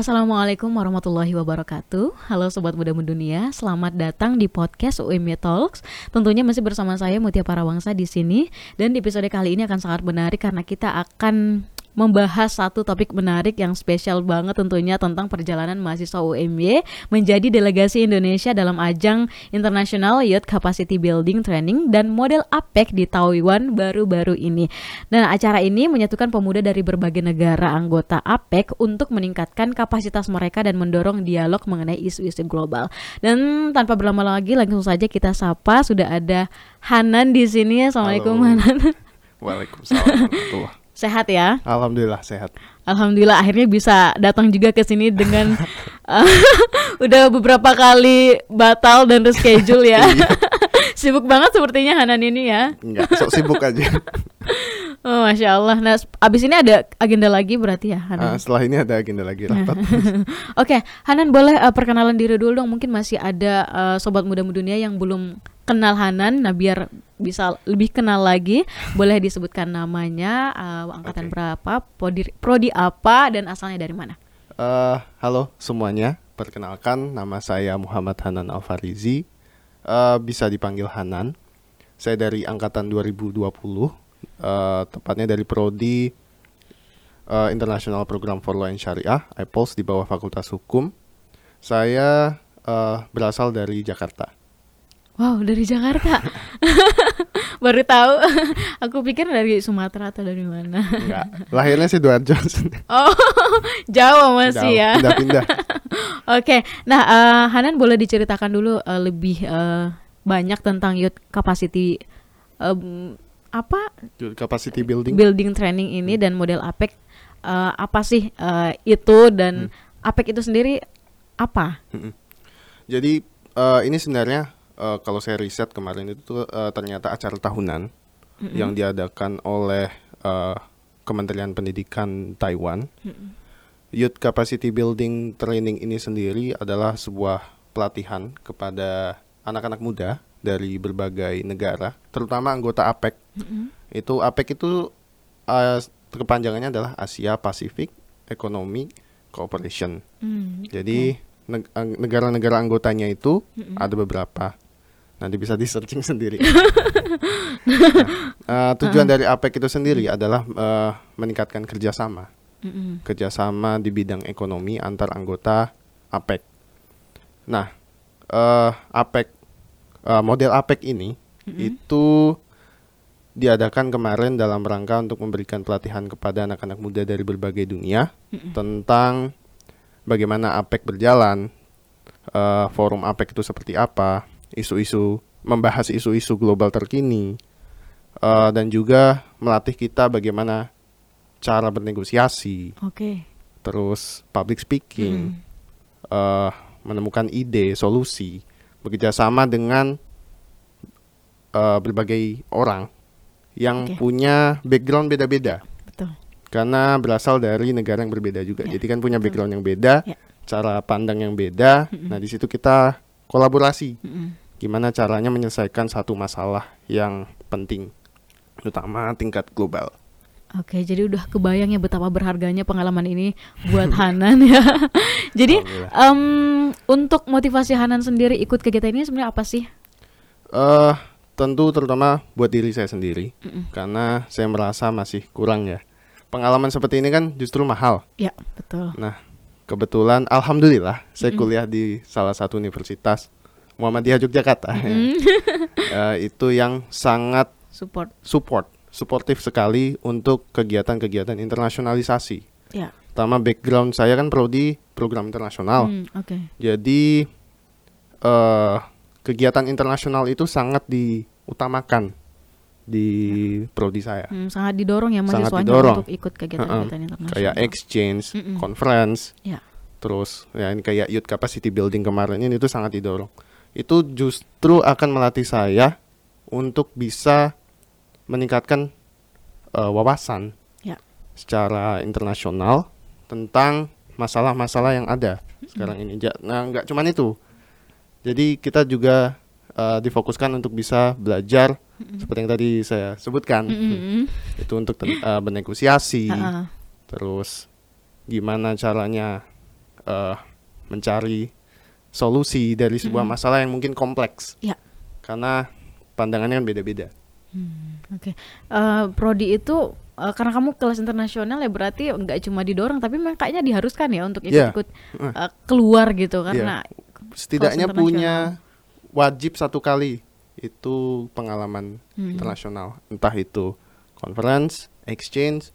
Assalamualaikum warahmatullahi wabarakatuh. Halo Sobat Muda Mendunia Selamat datang di podcast UMY Talks. Tentunya masih bersama saya Mutia Parawangsa di sini. Dan di episode kali ini akan sangat menarik Karena kita akan membahas satu topik menarik yang spesial banget tentunya tentang perjalanan mahasiswa UMY menjadi delegasi Indonesia dalam ajang International Youth Capacity Building Training dan model APEC di Taiwan baru-baru ini. Dan acara ini menyatukan pemuda dari berbagai negara anggota APEC untuk meningkatkan kapasitas mereka dan mendorong dialog mengenai isu-isu global. Dan tanpa berlama lagi langsung saja kita sapa sudah ada Hanan di sini. Assalamualaikum Halo. Hanan. Waalaikumsalam Sehat ya? Alhamdulillah sehat. Alhamdulillah akhirnya bisa datang juga ke sini dengan uh, udah beberapa kali batal dan reschedule ya. Iya. Sibuk banget sepertinya Hanan ini ya. Enggak, sok sibuk aja. Oh, Masya Allah. Nah, abis ini ada agenda lagi berarti ya Hanan? setelah ini ada agenda lagi rapat. Oke, Hanan boleh uh, perkenalan diri dulu dong. Mungkin masih ada uh, sobat muda dunia yang belum kenal Hanan. Nah, biar bisa lebih kenal lagi, boleh disebutkan namanya, uh, angkatan Oke. berapa, prodi, prodi apa, dan asalnya dari mana? Eh, halo semuanya, perkenalkan nama saya Muhammad Hanan Alfarizi. Eh, bisa dipanggil Hanan. Saya dari angkatan 2020, eh, tepatnya dari prodi eh, International Program for Law and Syariah, IPOLS di bawah Fakultas Hukum. Saya eh, berasal dari Jakarta. Wow, dari Jakarta. Baru tahu. Aku pikir dari Sumatera atau dari mana. Enggak, lahirnya sih Sidoarjo. Oh, Jawa masih ya. Pindah-pindah. Oke, nah eh, Hanan boleh diceritakan dulu eh, lebih eh, banyak tentang youth capacity em, apa Youth Capacity building. building training ini dan model APEC eh, apa sih eh, itu dan APEC itu sendiri apa? Mm-mm. Jadi eh, ini sebenarnya eh, kalau saya riset kemarin itu tuh, eh, ternyata acara tahunan yang diadakan oleh eh, Kementerian Pendidikan Taiwan. Youth Capacity Building Training ini sendiri adalah sebuah pelatihan kepada anak-anak muda dari berbagai negara, terutama anggota APEC. Itu APEC itu eh, kepanjangannya adalah Asia Pacific Economic Cooperation. Hmm, Jadi negara-negara anggotanya itu ada beberapa. Nanti bisa di searching sendiri. Nah, eh, tujuan dari APEC itu sendiri adalah eh, meningkatkan kerjasama, mm-mm. kerjasama di bidang ekonomi antar anggota APEC. Nah, eh, APEC eh, model APEC ini itu diadakan kemarin dalam rangka untuk memberikan pelatihan kepada anak-anak muda dari berbagai dunia tentang bagaimana APEC berjalan, eh, forum APEC itu seperti apa, isu-isu membahas isu-isu global terkini, eh, dan juga melatih kita bagaimana cara bernegosiasi, Oke. terus public speaking, eh, menemukan ide, solusi, bekerja sama dengan eh, berbagai orang yang Oke. punya background beda-beda Betul. karena berasal dari negara yang berbeda juga. Ya, Jadi kan punya background yang beda, Ya. cara pandang yang beda. Nah, di situ kita kolaborasi. Mm-mm. Gimana caranya menyelesaikan satu masalah yang penting, terutama tingkat global. Oke, jadi udah kebayang ya betapa berharganya pengalaman ini buat Hanan ya. jadi em, untuk motivasi Hanan sendiri ikut kegiatan ini sebenarnya apa sih? Eh, tentu terutama buat diri saya sendiri, Mm-mm. karena saya merasa masih kurang ya. Pengalaman seperti ini kan justru mahal. Ya, betul. Nah, kebetulan alhamdulillah saya kuliah di salah satu universitas Muhammadiyah Yogyakarta. ya. Eh, itu yang sangat Support. support, suportif sekali untuk kegiatan-kegiatan internasionalisasi. Ya. Pertama background saya kan prodi program internasional. Hmm, Oke. Jadi eh kegiatan internasional itu sangat diutamakan di prodi saya. Hmm, sangat didorong ya Sangat mahasiswanya didorong. untuk ikut kegiatan-kegiatan internasional. Kayak exchange, Mm-mm. conference, Ya. terus ya ini kayak youth capacity building kemarin ini itu sangat didorong. Itu justru akan melatih saya untuk bisa meningkatkan eh, wawasan Ya. secara internasional tentang masalah-masalah yang ada sekarang ini. Nah, nggak cuman itu. Jadi kita juga eh, difokuskan untuk bisa belajar seperti yang tadi saya sebutkan. Mm-mm. Itu untuk ten- eh, bernegosiasi, Ha-ha. terus gimana caranya eh, mencari solusi dari sebuah masalah yang mungkin kompleks. Ya. Karena pandangannya kan beda-beda. Oke, Eh, prodi itu eh, karena kamu kelas internasional ya berarti nggak cuma didorong tapi memang kayaknya diharuskan ya untuk Iya. ikut-ikut eh, keluar gitu karena Setidaknya Kelas punya wajib satu kali itu pengalaman Hmm. internasional, entah itu conference, exchange,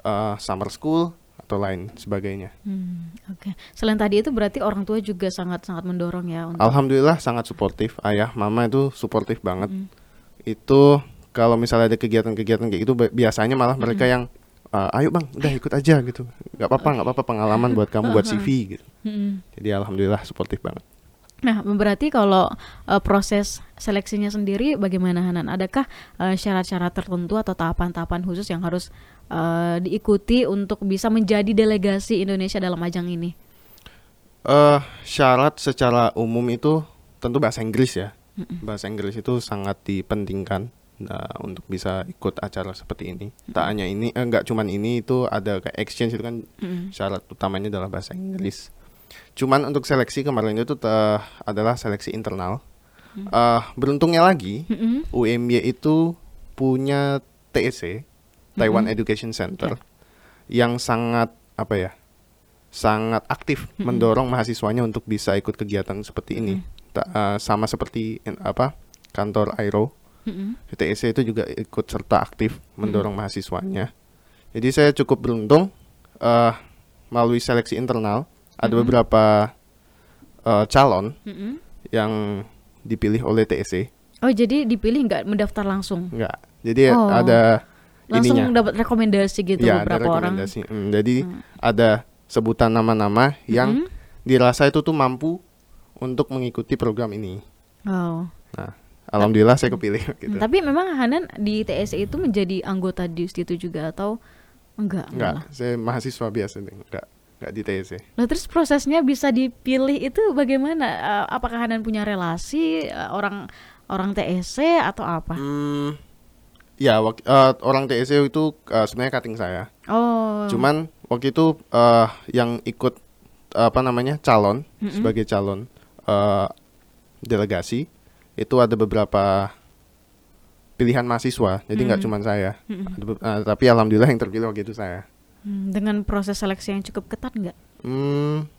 eh, summer school atau lain sebagainya. Hmm, oke. Selain tadi itu berarti orang tua juga sangat sangat mendorong ya untuk Alhamdulillah sangat suportif, ayah, mama itu suportif banget. Hmm. Itu kalau misalnya ada kegiatan-kegiatan kayak gitu bi- biasanya malah mereka Hmm. yang "Ah, ayo bang, udah ikut aja gitu, nggak apa-apa, nggak apa-apa pengalaman buat kamu buat CV gitu. Hmm. Jadi alhamdulillah suportif banget. Nah, berarti kalau eh, proses seleksinya sendiri bagaimana Hanan? Adakah eh, syarat-syarat tertentu atau tahapan-tahapan khusus yang harus eh, diikuti untuk bisa menjadi delegasi Indonesia dalam ajang ini? eh syarat secara umum itu tentu bahasa Inggris ya. Bahasa Inggris itu sangat dipentingkan nah, untuk bisa ikut acara seperti ini. Tak hanya ini, eh, enggak cuman ini itu ada kayak exchange itu kan Mm-mm. syarat utamanya adalah bahasa Inggris. Cuman untuk seleksi kemarin itu te- adalah seleksi internal. Eh, beruntungnya lagi Mm-mm. UMY itu punya TEC Taiwan Education Center yang sangat apa ya sangat aktif mendorong mahasiswanya untuk bisa ikut kegiatan seperti ini. Ta- eh, sama seperti in- apa kantor Aero Mm-mm. TEC itu juga ikut serta aktif mendorong mahasiswanya. Jadi saya cukup beruntung eh, melalui seleksi internal ada beberapa eh, calon Mm-mm. yang dipilih oleh TEC Oh, jadi dipilih nggak mendaftar langsung? Enggak. Jadi Oh. ada Langsung dapat rekomendasi gitu ya, ada beberapa orang. rekomendasi. Hmm, jadi ada sebutan nama-nama yang Mhm. dirasa itu tuh mampu untuk mengikuti program ini. Oh. Nah, alhamdulillah saya kepilih gitu. Hmm, Tapi memang Hanan di TSE itu menjadi anggota di situ juga atau enggak? malah? Enggak, saya mahasiswa biasa nih. Enggak, enggak di TSC. Lah terus prosesnya bisa dipilih itu bagaimana? Eh, apakah Hanan punya relasi eh, orang orang TSC atau apa? Hmm, ya wak- eh, orang TSC itu eh, sebenarnya cutting saya. Oh. Cuman waktu itu eh, yang ikut apa namanya calon sebagai calon eh, delegasi itu ada beberapa pilihan mahasiswa. Jadi nggak cuma saya. Ada be- eh, tapi alhamdulillah yang terpilih waktu itu saya. Hmm, dengan proses seleksi yang cukup ketat nggak? Hmm,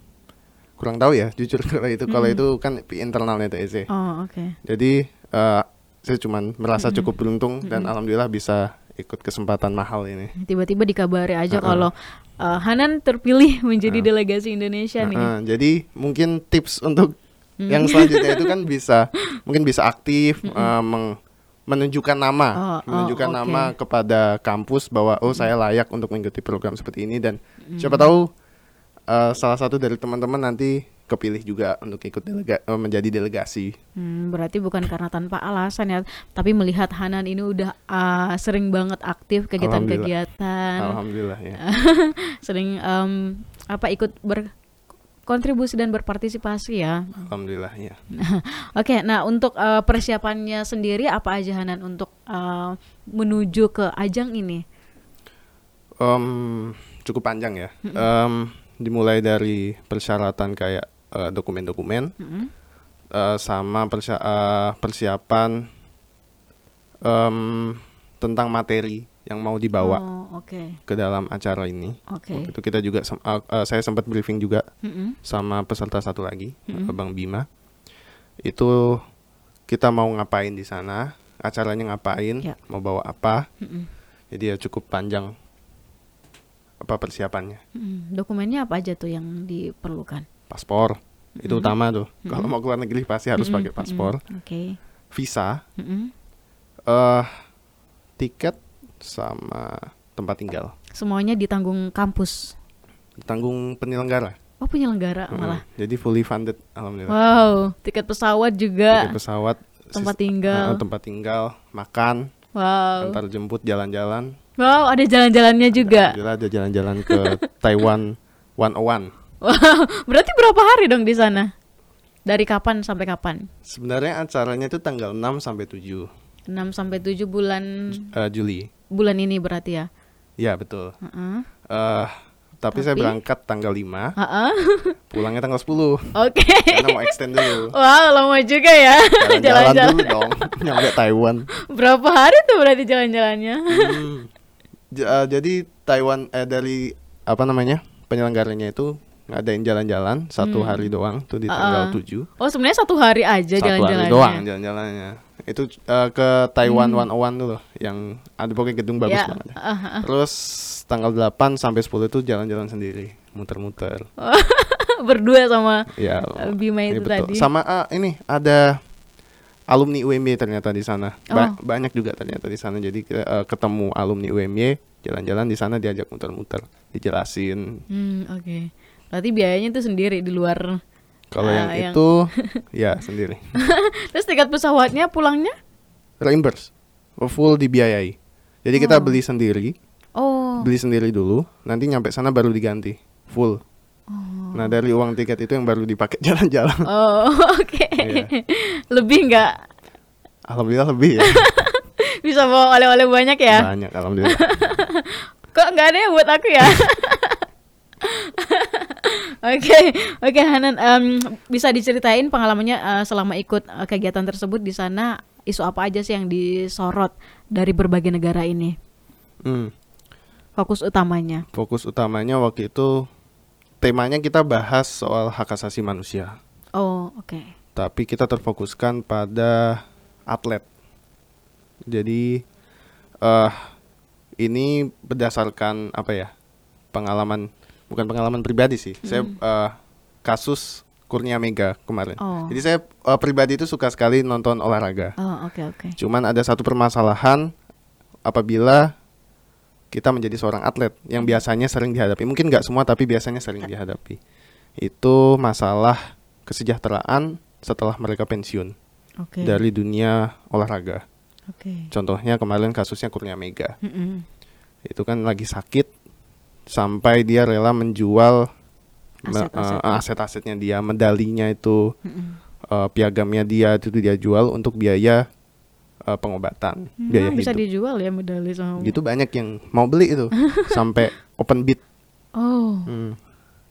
kurang tahu ya jujur kalau itu. Kalau itu kan internalnya TSC. Oh oke. Jadi eh, saya cuman merasa cukup beruntung dan alhamdulillah bisa ikut kesempatan mahal ini. Tiba-tiba dikabari aja kalau eh, Hanan terpilih menjadi delegasi Indonesia nih. Nah, jadi mungkin tips untuk yang selanjutnya itu kan bisa mungkin bisa aktif eh, meng- menunjukkan nama, Oh, oh, menunjukkan oke. nama kepada kampus bahwa oh saya layak untuk mengikuti program seperti ini dan siapa tahu eh, salah satu dari teman-teman nanti kepilih juga untuk ikut delega- eh, menjadi delegasi. Hmm, berarti bukan karena tanpa alasan ya, tapi melihat Hanan ini udah ah, sering banget aktif kegiatan-kegiatan, Alhamdulillah ya. sering em, apa ikut berkontribusi dan berpartisipasi ya. Alhamdulillah ya. Oke, nah untuk eh, persiapannya sendiri apa aja Hanan untuk eh, menuju ke ajang ini? Em, cukup panjang ya. Em, dimulai dari persyaratan kayak eh, dokumen-dokumen, Mm-mm. eh, sama persya- eh, persiapan em, tentang materi yang mau dibawa Oh, oke. ke dalam acara ini. Oke. Waktu itu kita juga eh, eh, saya sempat briefing juga Mm-mm. sama peserta satu lagi, Bang Bima. Itu kita mau ngapain di sana, acaranya ngapain, Ya. mau bawa apa. Mm-mm. Jadi ya cukup panjang apa persiapannya. Mm-mm. Dokumennya apa aja tuh yang diperlukan? Paspor itu utama tuh. Kalau mau keluar negeri pasti harus pakai paspor. Oke. Visa, Mm-mm. eh tiket sama tempat tinggal. Semuanya ditanggung kampus. Tanggung penyelenggara. Oh penyelenggara Mm, malah. Jadi fully funded alhamdulillah. Wow, tiket pesawat juga. Tiket pesawat, tempat tinggal. eh, tempat tinggal, makan, Wow. antar jemput jalan-jalan. Wow, ada jalan-jalannya juga. Alhamdulillah ada jalan-jalan ke Taiwan 101. Wow, berarti berapa hari dong di sana? Dari kapan sampai kapan? Sebenarnya acaranya itu tanggal 6 sampai 7 6 sampai 7 bulan eh, Juli. bulan ini berarti ya. Ya, betul. Heeh. eh Tapi, saya Tapi? berangkat tanggal 5, Ha-ha. pulangnya tanggal 10. Oke. Karena mau extend dulu. Wow, lama juga ya Jalan-jalan dulu dong, nyampe Taiwan. Berapa hari tuh berarti jalan-jalannya? Hmm. J- eh, jadi Taiwan eh dari apa namanya penyelenggaranya itu ngadain jalan-jalan satu hari doang tuh di tanggal Uh-uh. 7 Oh, sebenarnya satu hari aja satu hari jalan-jalannya. doang jalan-jalannya itu eh, ke Taiwan 101 dulu yang ada pokoknya gedung bagus Ya, banget ah. terus tanggal 8 sampai 10 itu jalan-jalan sendiri muter-muter Berdua sama ya Bima iya itu betul. tadi. sama ah, ini ada alumni UMY ternyata di sana Ba- Oh. banyak juga ternyata di sana jadi eh, ketemu alumni UMY jalan-jalan di sana diajak muter-muter dijelasin Hmm, oke. Berarti biayanya itu sendiri di luar. Kalau Ah, yang, yang- itu ya sendiri Terus tiket pesawatnya pulangnya? reimburse full dibiayai jadi kita Oh. beli sendiri Oh. beli sendiri dulu nanti nyampe sana baru diganti full Oh. nah dari uang tiket itu yang baru dipakai jalan-jalan Oh, oke. Iya. Lebih nggak alhamdulillah lebih ya bisa bawa oleh-oleh banyak ya? banyak alhamdulillah Kok nggak ada ya buat aku ya? Oke, oke Hanan, em, bisa diceritain pengalamannya eh, selama ikut eh, kegiatan tersebut di sana isu apa aja sih yang disorot dari berbagai negara ini? Hmm, Fokus utamanya. fokus utamanya waktu itu temanya kita bahas soal hak asasi manusia Oh, oke. tapi kita terfokuskan pada atlet. Jadi eh ini berdasarkan apa ya pengalaman bukan pengalaman pribadi sih. Saya eh, kasus Kurnia Mega kemarin. Oh. Jadi saya eh, pribadi itu suka sekali nonton olahraga. Oh, oke oke. Cuman ada satu permasalahan apabila kita menjadi seorang atlet yang biasanya sering dihadapi. Mungkin nggak semua tapi biasanya sering dihadapi. Itu masalah kesejahteraan setelah mereka pensiun Oke. dari dunia olahraga. Oke. Contohnya kemarin kasusnya Kurnia Mega. Mm-mm. Itu kan lagi sakit sampai dia rela menjual me- Aset-aset. eh, aset-asetnya dia, medalinya itu, Mm-mm. eh, piagamnya dia itu dia jual untuk biaya eh, pengobatan, Hmm, biaya bisa hidup. dijual ya medali sama. Gitu banyak yang mau beli itu sampai open bid. Oh. Hmm.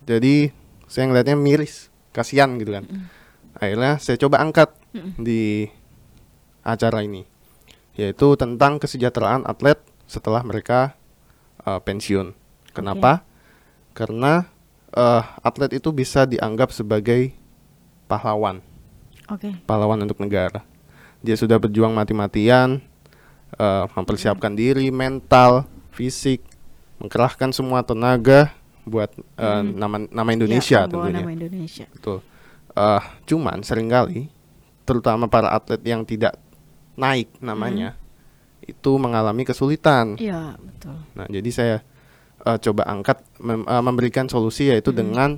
Jadi saya ngeliatnya miris, kasihan gitu kan. Akhirnya saya coba angkat di acara ini, yaitu tentang kesejahteraan atlet setelah mereka uh, pensiun. Kenapa? Karena uh, atlet itu bisa dianggap sebagai pahlawan, Oke. pahlawan untuk negara. Dia sudah berjuang mati-matian, uh, mempersiapkan diri, mental, fisik, mengerahkan semua tenaga buat uh, nama nama Indonesia Ya, tentunya. nama Indonesia. Betul. Eh, cuman sering kali, terutama para atlet yang tidak naik namanya, itu mengalami kesulitan. Iya, betul. Nah, jadi saya eh, coba angkat mem- eh, memberikan solusi yaitu dengan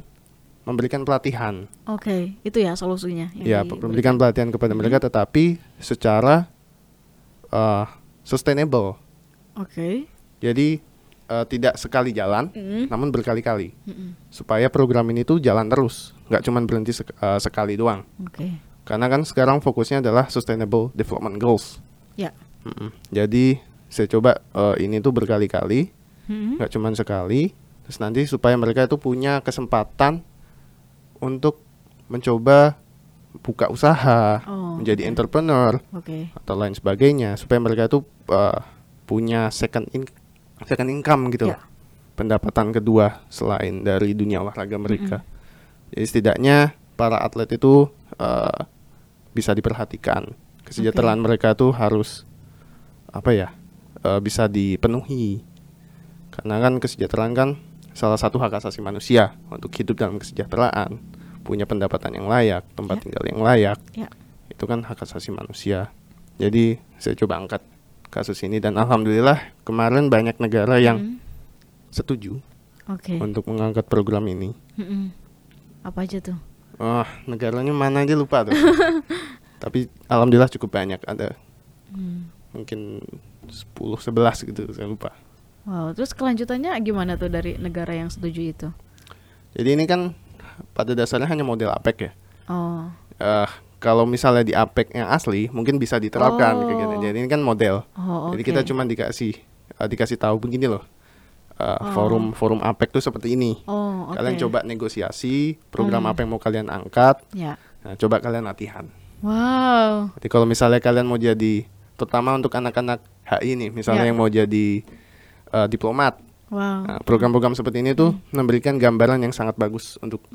memberikan pelatihan. Oke, itu ya solusinya. Ya, memberikan pelatihan kepada mereka, tetapi secara eh, sustainable. Oke. Jadi eh, tidak sekali jalan, Mm. namun berkali-kali, Mm-mm. supaya program ini tuh jalan terus, nggak cuma berhenti sek- eh, sekali doang. Oke. Karena kan sekarang fokusnya adalah Sustainable Development Goals. Ya. Mm-mm. Jadi saya coba eh, ini tuh berkali-kali, Mm-mm. nggak cuma sekali. Terus nanti supaya mereka itu punya kesempatan untuk mencoba buka usaha, Oh, menjadi oke. entrepreneur Oke. atau lain sebagainya, supaya mereka itu eh, punya second in second income gitu, Ya. loh. pendapatan kedua selain dari dunia olahraga mereka. Jadi setidaknya para atlet itu eh, bisa diperhatikan, kesejahteraan mereka tuh harus apa ya eh, bisa dipenuhi, karena kan kesejahteraan kan salah satu hak asasi manusia untuk hidup dalam kesejahteraan, punya pendapatan yang layak, tempat Ya. tinggal yang layak, Ya. itu kan hak asasi manusia. Jadi saya coba angkat kasus ini dan alhamdulillah kemarin banyak negara yang Mm. setuju Oke. untuk mengangkat program ini. Mm-mm. Apa aja tuh? Oh, negaranya mana aja lupa tuh. Tapi alhamdulillah cukup banyak ada Hmm. mungkin 10 11 gitu saya lupa. Wow, terus kelanjutannya gimana tuh dari negara yang setuju itu? Jadi ini kan pada dasarnya hanya model APEC ya. Oh. Eh, kalau misalnya di APEC yang asli mungkin bisa diterapkan kayak gitu. Oh. Jadi ini kan model. Oh, Jadi oke. kita cuma dikasih eh, dikasih tahu begini loh. uh, Oh. forum forum APEC tuh seperti ini. Oh, oke. Kalian coba negosiasi program Hmm. apa yang mau kalian angkat. Ya. Nah, coba kalian latihan. Wow. Jadi kalau misalnya kalian mau jadi terutama untuk anak-anak HI nih, misalnya Ya. yang mau jadi uh, diplomat. Wow. Nah, program-program seperti ini tuh memberikan gambaran yang sangat bagus untuk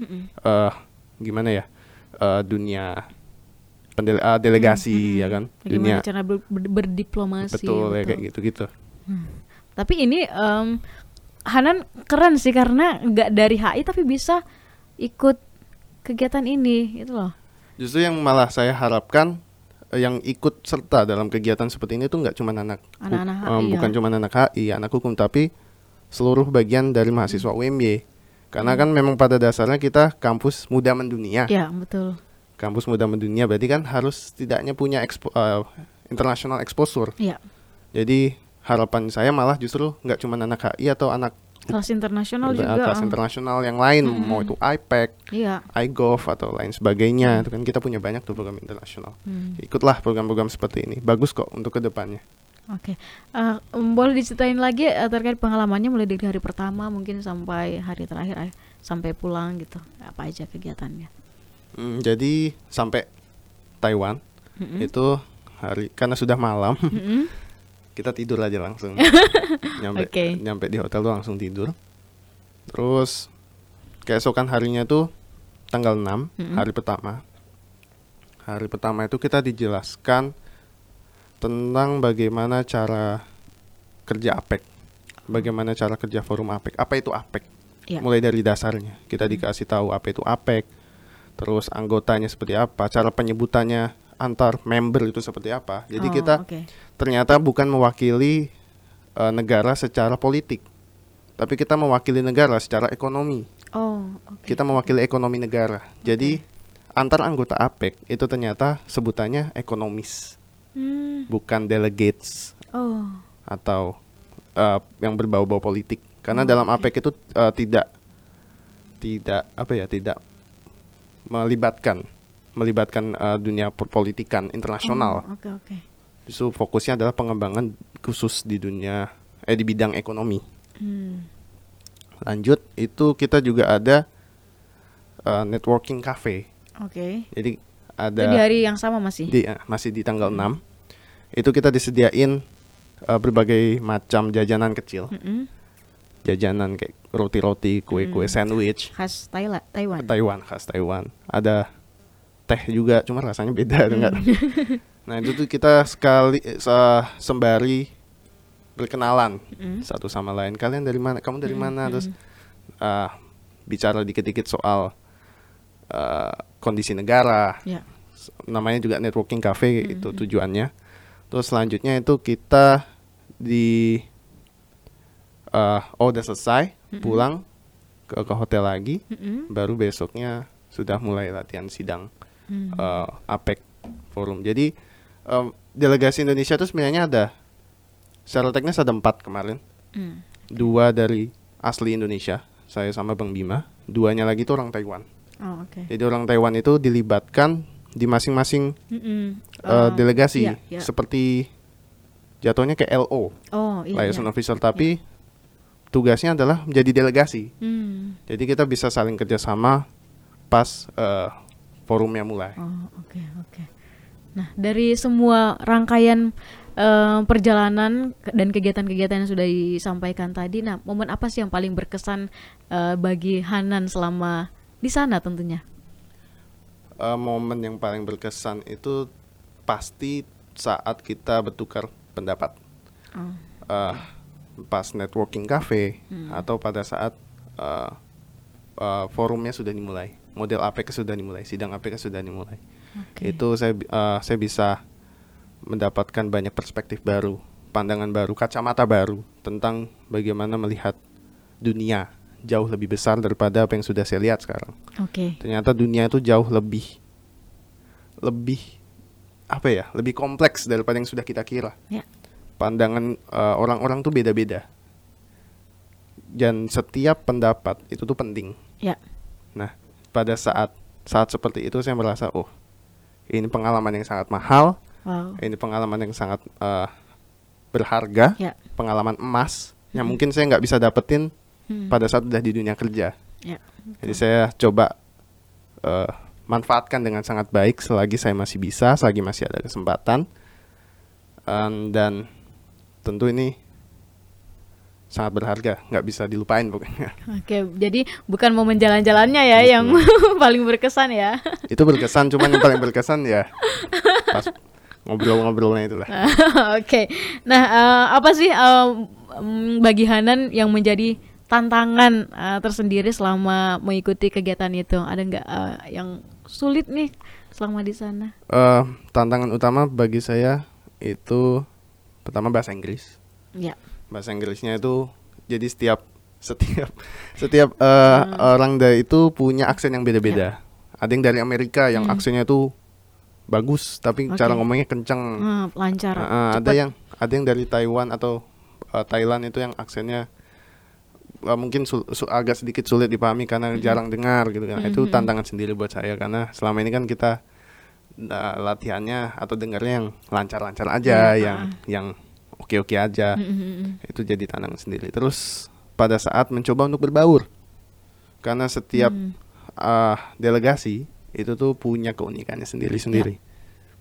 uh, gimana ya? uh, dunia pendele- uh, delegasi ya kan? Hmm, Bagaimana Dunia cara ber- ber- berdiplomasi. betul ya betul. kayak gitu-gitu. Tapi ini em, Hanan keren sih karena nggak dari HI tapi bisa ikut kegiatan ini itu loh. Justru yang malah saya harapkan yang ikut serta dalam kegiatan seperti ini tuh nggak cuma anak Anak-anak eh, HI, bukan ya. cuma anak HI, anak hukum tapi seluruh bagian dari mahasiswa UMY. Karena kan memang pada dasarnya kita kampus muda mendunia. Ya betul. Kampus muda mendunia berarti kan harus setidaknya punya expo, eh, international exposure. Iya. Jadi harapan saya malah justru nggak cuma anak HI atau anak Kelas internasional eh, juga. kelas internasional yang lain mau itu IPEC, Iya. iGov atau lain sebagainya. Itu kan kita punya banyak tuh program internasional. Hmm, Ikutlah program-program seperti ini. Bagus kok untuk ke depannya. Oke. Eh, em, boleh diceritain lagi eh, terkait pengalamannya mulai dari hari pertama mungkin sampai hari terakhir eh, sampai pulang gitu. Apa aja kegiatannya? Hmm, jadi sampai Taiwan Mm-mm. itu hari karena sudah malam Mm-mm. kita tidur aja langsung. nyampe Oke. nyampe di hotel tuh langsung tidur. Terus keesokan harinya tuh tanggal 6 Mm-mm. hari pertama. Hari pertama itu kita dijelaskan tentang bagaimana cara kerja APEC. Bagaimana cara kerja forum APEC. Apa itu APEC? Iya. Mulai dari dasarnya. Kita dikasih tahu apa itu APEC. Terus anggotanya seperti apa, cara penyebutannya antar member itu seperti apa. Jadi Oh, kita oke. ternyata bukan mewakili eh, negara secara politik, tapi kita mewakili negara secara ekonomi. Oh, oke. Kita mewakili ekonomi negara. Jadi antar anggota APEC itu ternyata sebutannya ekonomis, Hmm, bukan delegates Oh. atau eh, yang berbau-bau politik. Karena Oh, dalam. APEC itu eh, tidak tidak apa ya tidak melibatkan melibatkan eh, dunia perpolitikan internasional. Oh, Oke, oke. Justru fokusnya adalah pengembangan khusus di dunia eh di bidang ekonomi. Hmm. Lanjut itu kita juga ada eh, networking cafe. Oke. Jadi Itu ada di hari yang sama masih. di eh, masih di tanggal 6. Itu kita disediain eh, berbagai macam jajanan kecil. Mm-mm. Jajanan kayak roti-roti, kue-kue Hmm. sandwich Khas Thailand, Taiwan. Taiwan khas Taiwan. Ada teh juga, cuma rasanya beda enggak. Hmm. Nah, itu tuh kita sekali eh, se- sembari berkenalan Mm. satu sama lain. Kalian dari mana? Kamu dari Mm, mana? Terus mm. ah, bicara dikit-dikit soal eh, kondisi negara. S- Namanya juga networking cafe Mm, itu mm. tujuannya. Terus selanjutnya itu kita di eh, oh udah selesai pulang ke ke hotel lagi baru besoknya sudah mulai latihan sidang Hmm. eh, APEC forum. Jadi em, delegasi Indonesia itu sebenarnya ada secara teknis ada empat kemarin, Hmm. dua dari asli Indonesia, saya sama Bang Bima, duanya lagi itu orang Taiwan. Oh, oke. Jadi orang Taiwan itu dilibatkan di masing-masing Mm-mm. eh, Eh, delegasi, iya, iya. seperti jatuhnya kayak LO, Oh, iya. liaison iya. officer, tapi tugasnya adalah menjadi delegasi. Hmm. Jadi kita bisa saling kerjasama pas eh, forumnya mulai. Oh, oke, oke. Nah, dari semua rangkaian eh, perjalanan dan kegiatan-kegiatan yang sudah disampaikan tadi, nah, momen apa sih yang paling berkesan eh, bagi Hanan selama di sana tentunya? Eh, momen yang paling berkesan itu pasti saat kita bertukar pendapat. Oh, Eh, pas networking cafe Hmm. atau pada saat eh, eh, forumnya sudah dimulai, model APK sudah dimulai, sidang APK sudah dimulai. oke. Itu saya eh, saya bisa mendapatkan banyak perspektif baru, pandangan baru, kacamata baru tentang bagaimana melihat dunia jauh lebih besar daripada apa yang sudah saya lihat sekarang. Oke. Ternyata dunia itu jauh lebih lebih apa ya, lebih kompleks daripada yang sudah kita kira. Ya. Pandangan eh, orang-orang tuh beda-beda. Dan setiap pendapat itu tuh penting. Ya. Nah, pada saat saat seperti itu saya merasa, oh, ini pengalaman yang sangat mahal, Wow. ini pengalaman yang sangat eh, berharga, Ya. pengalaman emas yang mungkin saya nggak bisa dapetin Hmm. pada saat udah di dunia kerja. Ya. Jadi saya coba eh, manfaatkan dengan sangat baik selagi saya masih bisa, selagi masih ada kesempatan. Em, dan tentu ini sangat berharga, nggak bisa dilupain pokoknya. Oke, jadi bukan momen jalan-jalannya ya yang paling berkesan ya. Itu berkesan, cuman yang paling berkesan ya pas ngobrol-ngobrolnya itulah. Oke, nah eh, apa sih eh, mm, bagi Hanan yang menjadi tantangan eh, tersendiri selama mengikuti kegiatan itu? Ada nggak eh, yang sulit nih selama di sana? Eh, tantangan utama bagi saya itu pertama bahasa Inggris. Ya, bahasa Inggrisnya itu jadi setiap setiap setiap eh, orang dari itu punya aksen yang beda-beda. Ada yang dari Amerika yang aksennya itu bagus tapi Oke. cara ngomongnya kenceng. Hmm, lancar. Eh, eh, ada yang ada yang dari Taiwan atau eh, Thailand itu yang aksennya eh, mungkin sul- su- agak sedikit sulit dipahami karena jarang dengar gitu kan. Itu tantangan sendiri buat saya karena selama ini kan kita eh, latihannya atau dengarnya yang lancar-lancar aja, Iya, yang yang oke-oke aja Mm, mm, mm. itu jadi tantangan sendiri. Terus pada saat mencoba untuk berbaur, karena setiap Hmm. ah, delegasi itu tuh punya keunikannya sendiri-sendiri,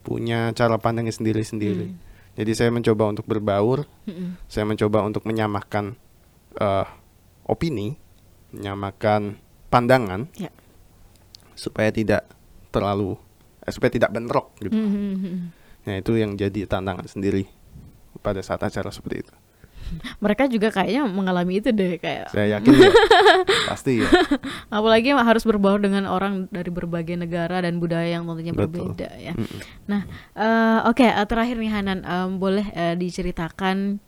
punya cara pandangnya sendiri-sendiri. Hmm. Jadi saya mencoba untuk berbaur, Mm-mm. saya mencoba untuk menyamakan eh, opini, menyamakan pandangan, Ya. supaya tidak terlalu, eh, supaya tidak bentrok gitu. Mm, mm, mm. Nah itu yang jadi tantangan sendiri pada saat acara seperti itu. Mereka juga kayaknya mengalami itu deh kayak Saya yakin ya, pasti ya. apalagi harus berbaur dengan orang dari berbagai negara dan budaya yang tentunya Betul. berbeda ya. Mm-mm. Nah, eh, oke eh, terakhir nih Hanan em, boleh eh, diceritakan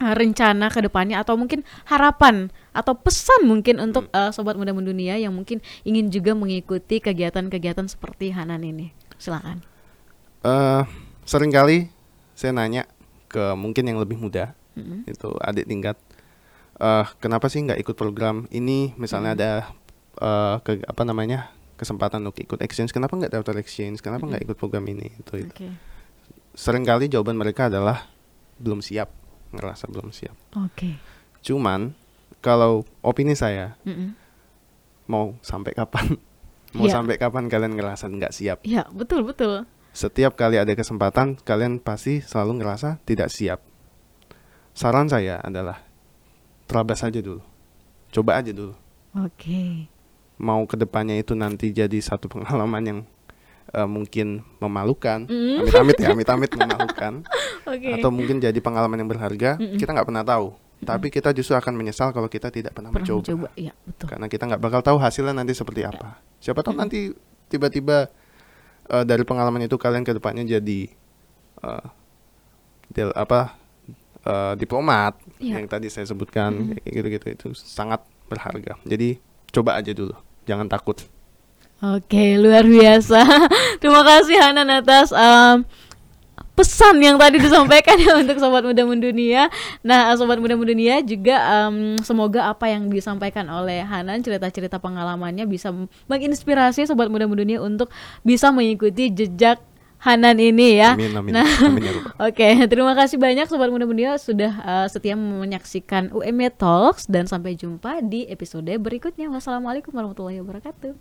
eh, rencana ke depannya atau mungkin harapan atau pesan mungkin untuk eh, sobat muda mendunia yang mungkin ingin juga mengikuti kegiatan-kegiatan seperti Hanan ini. Silakan. eh sering kali saya nanya ke mungkin yang lebih muda, Mm-mm. itu adik tingkat, eh kenapa sih nggak ikut program ini? Misalnya ada eh ke apa namanya kesempatan untuk ikut exchange, kenapa nggak daftar exchange? Kenapa nggak ikut program ini? Itu itu. Oke. Seringkali jawaban mereka adalah belum siap, ngerasa belum siap. Oke. Cuman kalau opini saya Mm-mm. mau sampai kapan? Mau Iya. sampai kapan kalian ngerasa nggak siap? Ya, betul betul. Setiap kali ada kesempatan, kalian pasti selalu ngerasa tidak siap. Saran saya adalah terabas aja dulu, coba aja dulu. Oke. Mau ke depannya itu nanti jadi satu pengalaman yang eh, mungkin memalukan, Mm. amit-amit ya, amit-amit memalukan, Oke. atau mungkin jadi pengalaman yang berharga, Mm-mm. kita nggak pernah tahu. Tapi kita justru akan menyesal kalau kita tidak pernah, Pernah mencoba. mencoba. Ya, betul. karena kita nggak bakal tahu hasilnya nanti seperti apa. Siapa tahu nanti tiba-tiba eh, dari pengalaman itu kalian ke depannya jadi eh, del apa eh, diplomat Iya. yang tadi saya sebutkan kayak gitu-gitu itu sangat berharga. Jadi coba aja dulu, jangan takut. Oke, luar biasa. Terima kasih Hanan atas em, pesan yang tadi disampaikan ya untuk sobat muda mendunia. Nah, sobat muda mendunia juga em, semoga apa yang disampaikan oleh Hanan cerita-cerita pengalamannya bisa menginspirasi sobat muda mendunia untuk bisa mengikuti jejak Hanan ini ya. Amin amin. Nah, amin ya. Oke, terima kasih banyak sobat muda mendunia sudah eh, setia menyaksikan UMY Talks dan sampai jumpa di episode berikutnya. Wassalamualaikum warahmatullahi wabarakatuh.